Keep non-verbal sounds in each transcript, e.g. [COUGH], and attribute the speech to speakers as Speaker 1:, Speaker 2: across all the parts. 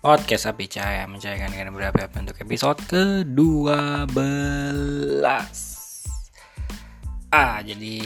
Speaker 1: Podcast Api Cahaya mencairkan dengan berapa untuk episode ke-12 Ah jadi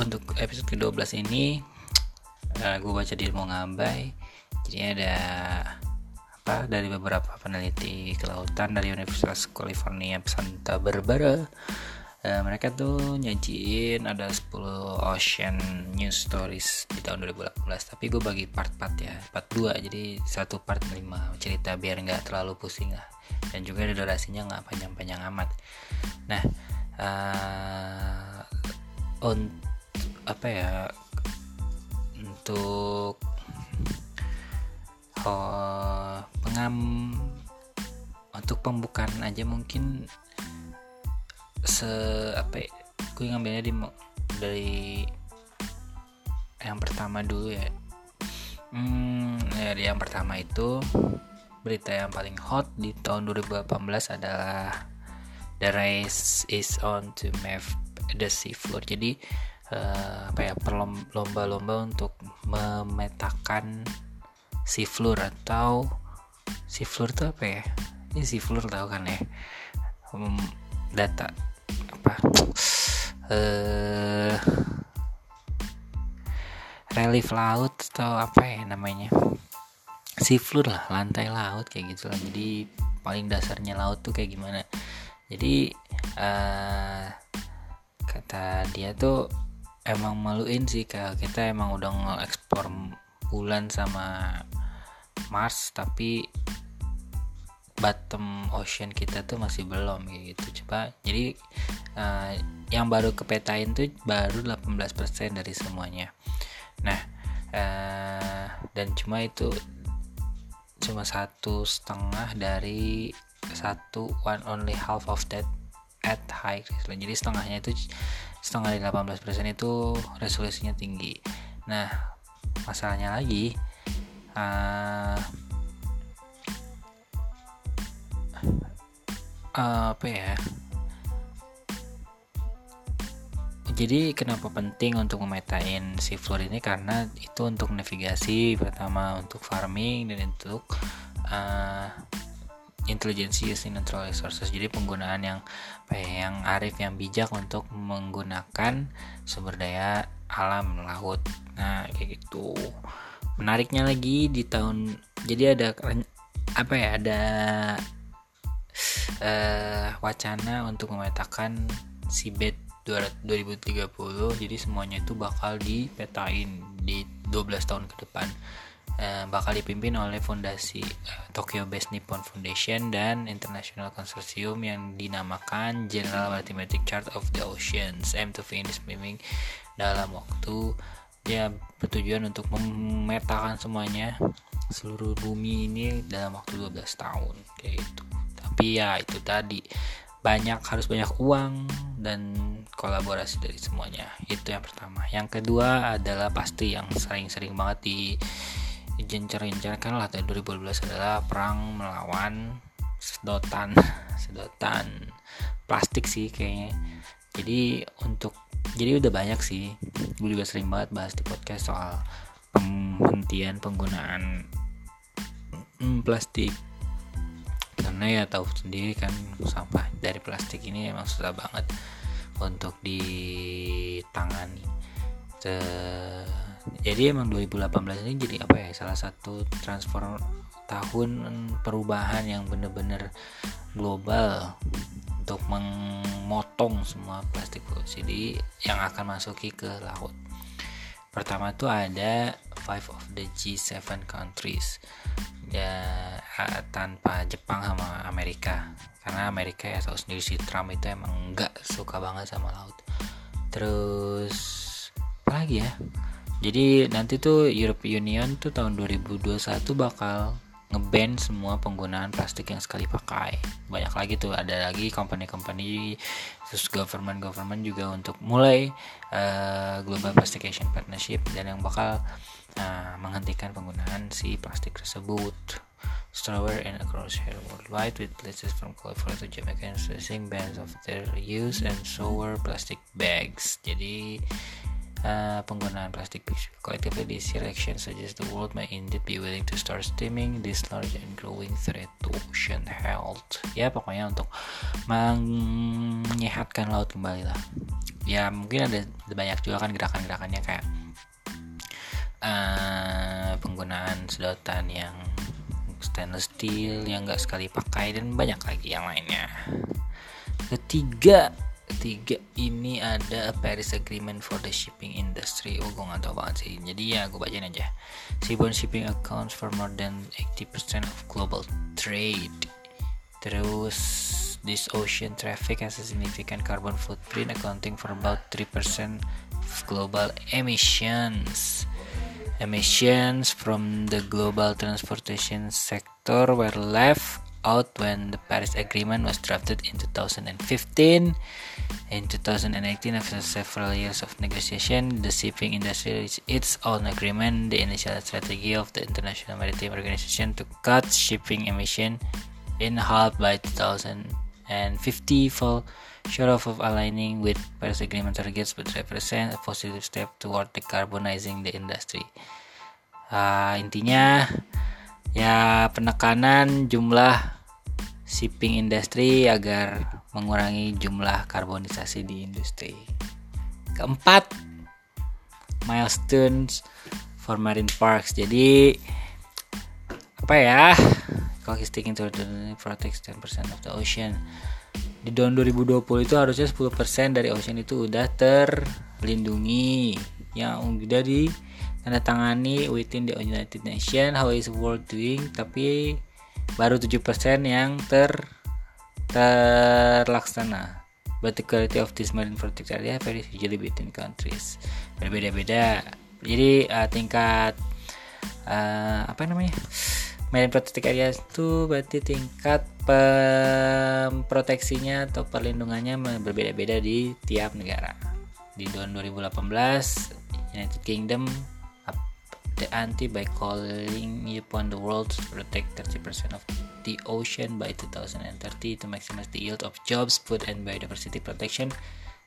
Speaker 1: untuk episode ke-12 ini uh, eh, Gue baca di mau ngabai Jadi ada apa dari beberapa peneliti kelautan dari Universitas California Santa Barbara uh, mereka tuh nyajiin ada 10 ocean news stories di tahun 2018 tapi gue bagi part-part ya part 2 jadi satu part 5 cerita biar nggak terlalu pusing lah. Dan juga durasinya nggak panjang-panjang amat. Nah uh, on apa ya untuk oh, pengam untuk pembukaan aja mungkin se apa ya, gue ngambilnya di dari yang pertama dulu ya. Hmm ya yang pertama itu berita yang paling hot di tahun 2018 adalah the race is on to map the seafloor. Jadi uh, apa ya lomba-lomba untuk memetakan seafloor atau seafloor itu apa ya? Ini seafloor tahu kan ya? Um, data apa? Uh, relief laut atau apa ya namanya? Seafloor lah lantai laut kayak gitu lah. Jadi paling dasarnya laut tuh kayak gimana? Jadi uh, kata dia tuh emang maluin sih kayak kita emang udah ngekspor bulan sama Mars tapi bottom ocean kita tuh masih belum gitu. Coba jadi uh, yang baru kepetain tuh baru 18% dari semuanya. Nah uh, dan cuma itu cuma satu setengah dari satu one only half of that at high resolution jadi setengahnya itu setengah dari 18% itu resolusinya tinggi. Nah masalahnya lagi uh, apa ya? Jadi kenapa penting untuk memetain si floor ini? Karena itu untuk navigasi pertama untuk farming dan untuk uh, intelijensi using natural resources. Jadi penggunaan yang ya, yang arif yang bijak untuk menggunakan sumber daya alam laut. Nah kayak gitu. Menariknya lagi di tahun jadi ada apa ya ada uh, wacana untuk memetakan seabed 2030 jadi semuanya itu bakal dipetain di 12 tahun ke depan. Uh, bakal dipimpin oleh fondasi uh, Tokyo Based Nippon Foundation dan International Consortium yang dinamakan General Mathematic Chart of the Oceans aim to finish swimming dalam waktu ya bertujuan untuk memetakan semuanya seluruh bumi ini dalam waktu 12 tahun kayak gitu tapi ya itu tadi. Banyak harus banyak uang dan kolaborasi dari semuanya. Itu yang pertama. Yang kedua adalah pasti yang sering-sering banget di gencar-gencarkan lah. Tahun 2012 adalah perang melawan sedotan. [LAUGHS] Sedotan. Plastik sih kayaknya. Jadi untuk jadi udah banyak sih. Gue juga sering banget bahas di podcast soal penghentian penggunaan plastik karena ya tahu sendiri kan sampah dari plastik ini emang susah banget untuk ditangani. Te jadi emang 2018 ini jadi apa ya salah satu transform tahun perubahan yang bener-bener global untuk memotong semua plastik jadi yang akan masuki ke laut. Pertama tuh ada five of the G7 countries ya tanpa Jepang sama Amerika. Karena Amerika ya tahu sendiri si Trump itu emang nggak suka banget sama laut. Terus apa lagi ya? Jadi nanti tuh European Union tuh tahun 2021 bakal ngeban semua penggunaan plastik yang sekali pakai. Banyak lagi tuh ada lagi company-company terus government-government juga untuk mulai uh, Global Plastication Partnership dan yang bakal uh, menghentikan penggunaan si plastik tersebut. Strower and across here worldwide with places from California to Jamaica and bans of their use and sour plastic bags. Jadi Uh, penggunaan plastik collectively these reactions suggest the world may indeed be willing to start stemming this large and growing threat to ocean health. Ya pokoknya untuk menyehatkan laut kembali lah. Ya mungkin ada banyak juga kan gerakan-gerakannya kayak uh, penggunaan sedotan yang stainless steel yang enggak sekali pakai dan banyak lagi yang lainnya. Ketiga ketiga ini ada Paris Agreement for the shipping industry. Oh gue gak tau banget sih. Jadi ya gue bacain aja. Seaborne shipping accounts for more than 80% of global trade. Terus this ocean traffic has a significant carbon footprint accounting for about 3% of global emissions emissions from the global transportation sector were left out when the Paris Agreement was drafted in 2015. In 2018, after several years of negotiation, the shipping industry reached its own agreement. The initial strategy of the International Maritime Organization to cut shipping emission in half by 2050 fall short of aligning with Paris Agreement targets, but represent a positive step toward decarbonizing the industry. Uh, intinya ya penekanan jumlah shipping industry agar mengurangi jumlah karbonisasi di industri. Keempat, milestones for marine parks. Jadi apa ya? Kalau sticking to the protect 10% of the ocean. Di tahun 2020 itu harusnya 10% dari ocean itu udah terlindungi. Yang udah di tanda tangani within the United Nations how is world doing tapi baru 7% yang ter terlaksana. But the quality of this marine protected area varies usually between countries. Berbeda-beda. Jadi uh, tingkat uh, apa namanya marine protected area itu berarti tingkat proteksinya atau perlindungannya berbeda-beda di tiap negara. Di tahun 2018 United Kingdom the anti by calling upon the world to protect 30% of the ocean by 2030 to maximize the yield of jobs, food, and biodiversity protection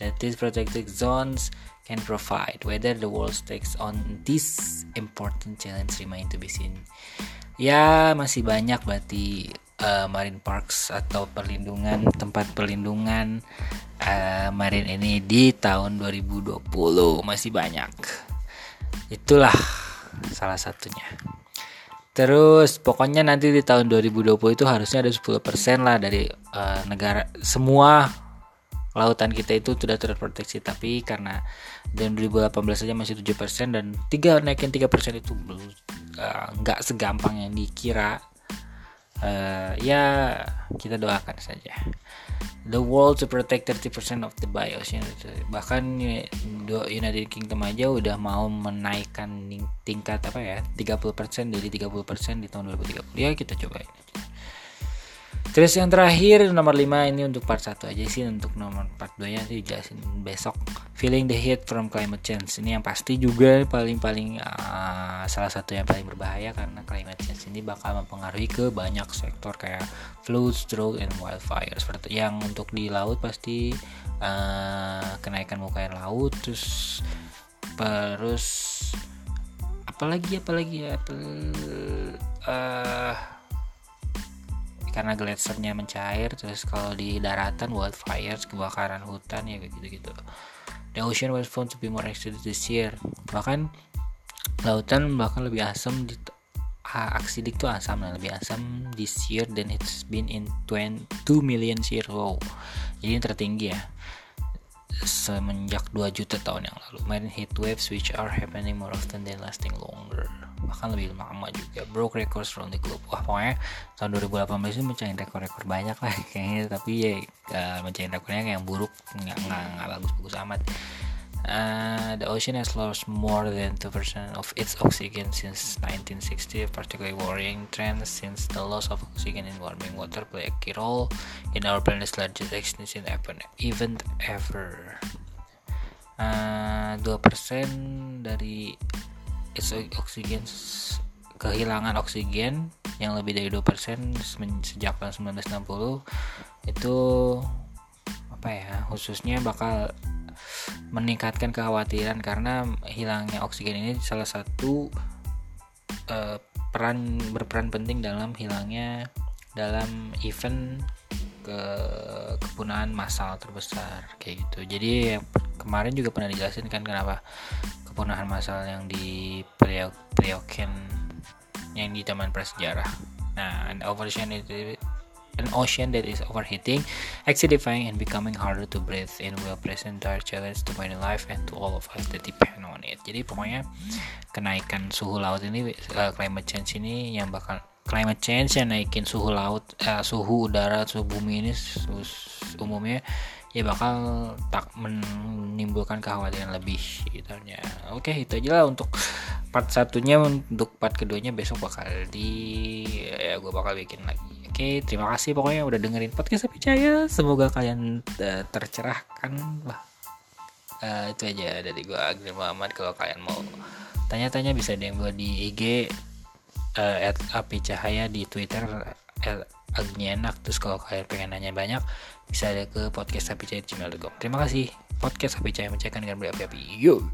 Speaker 1: that these protected zones can provide. Whether the world takes on this important challenge remain to be seen. Ya, masih banyak berarti uh, marine parks atau perlindungan tempat perlindungan uh, marine ini di tahun 2020 masih banyak. Itulah salah satunya terus pokoknya nanti di tahun 2020 itu harusnya ada 10% lah dari uh, negara semua lautan kita itu sudah terproteksi tapi karena dan 2018 saja masih 7% dan tiga naikin 3% itu eh, nggak uh, segampang yang dikira uh, ya kita doakan saja. The world to protect 30% of the biosphere bahkan United Kingdom aja udah mau menaikkan tingkat apa ya 30% dari 30% di tahun 2030 ya kita cobain aja Terus yang terakhir nomor 5 ini untuk part 1 aja sih untuk nomor part 2 nya nanti jelasin besok. Feeling the heat from climate change Ini yang pasti juga paling-paling uh, salah satu yang paling berbahaya Karena climate change ini bakal mempengaruhi ke banyak sektor kayak floods, drought, and wildfire. Seperti yang untuk di laut pasti uh, kenaikan muka air laut Terus terus apalagi apalagi ya uh, karena gletsernya mencair terus kalau di daratan wildfires kebakaran hutan ya kayak gitu-gitu. The ocean was found to be more acidic this year. Bahkan lautan bahkan lebih asam di acidic tuh asam lah lebih asam this year than it's been in 22 million years. Wow. Jadi yang tertinggi ya semenjak 2 juta tahun yang lalu. Marine heat waves which are happening more often than lasting longer. Bahkan lebih lama juga. Broke records from the globe. Wah pokoknya tahun 2018 ini mencahin rekor-rekor banyak lah kayaknya. Tapi ya uh, rekornya yang buruk. Nggak nggak bagus-bagus amat Uh, the ocean has lost more than 2% of its oxygen since 1960, a particularly worrying trend since the loss of oxygen in warming water play a key role in our planet's largest extinction event ever. Uh, 2% dari its oxygen kehilangan oksigen yang lebih dari 2% sejak tahun 1960 itu apa ya khususnya bakal meningkatkan kekhawatiran karena hilangnya oksigen ini salah satu uh, peran berperan penting dalam hilangnya dalam event ke kepunahan massal terbesar kayak gitu. Jadi yang kemarin juga pernah dijelasin kan kenapa kepunahan massal yang di Prioken yang di Taman Prasejarah. Nah oversharing itu an ocean that is overheating, acidifying, and becoming harder to breathe in will present our challenge to marine life and to all of us that depend on it. Jadi pokoknya kenaikan suhu laut ini, uh, climate change ini yang bakal climate change yang naikin suhu laut, uh, suhu udara, suhu bumi ini umumnya ya bakal tak menimbulkan kekhawatiran lebih gitu ya. Oke, itu aja lah untuk part satunya untuk part keduanya besok bakal di ya gue bakal bikin lagi. Oke, terima kasih pokoknya udah dengerin podcast Cahaya. Semoga kalian uh, tercerahkan lah. Uh, itu aja dari gue Agri Muhammad. Kalau kalian mau tanya-tanya bisa DM gue di IG uh, at Api Cahaya di Twitter agni enak terus kalau kalian pengen nanya banyak bisa ada ke podcast sapi terima kasih podcast sapi cahaya mencairkan dengan berapi-api yo